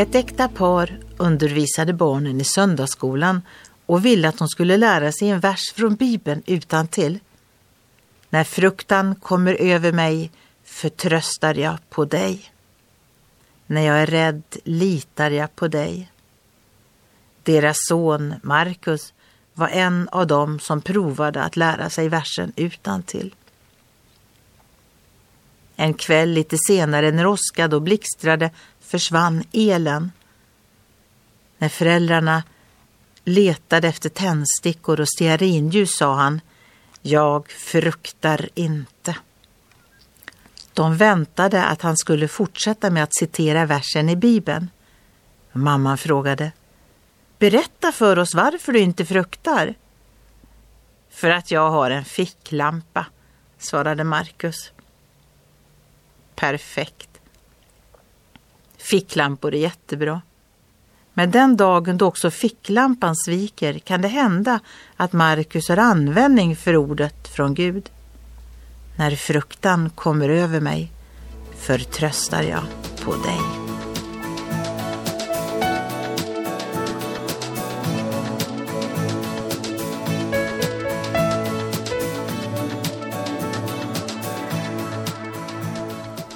Ett äkta par undervisade barnen i söndagsskolan och ville att de skulle lära sig en vers från Bibeln utan till. När fruktan kommer över mig förtröstar jag på dig. När jag är rädd litar jag på dig. Deras son Markus var en av dem som provade att lära sig versen utan till. En kväll lite senare när åskade och blixtrade försvann elen. När föräldrarna letade efter tändstickor och stearinljus sa han Jag fruktar inte. De väntade att han skulle fortsätta med att citera versen i Bibeln. Mamman frågade Berätta för oss varför du inte fruktar. För att jag har en ficklampa, svarade Markus. Perfekt. Ficklampor är jättebra. Men den dagen då också ficklampan sviker kan det hända att Markus har användning för ordet från Gud. När fruktan kommer över mig förtröstar jag på dig.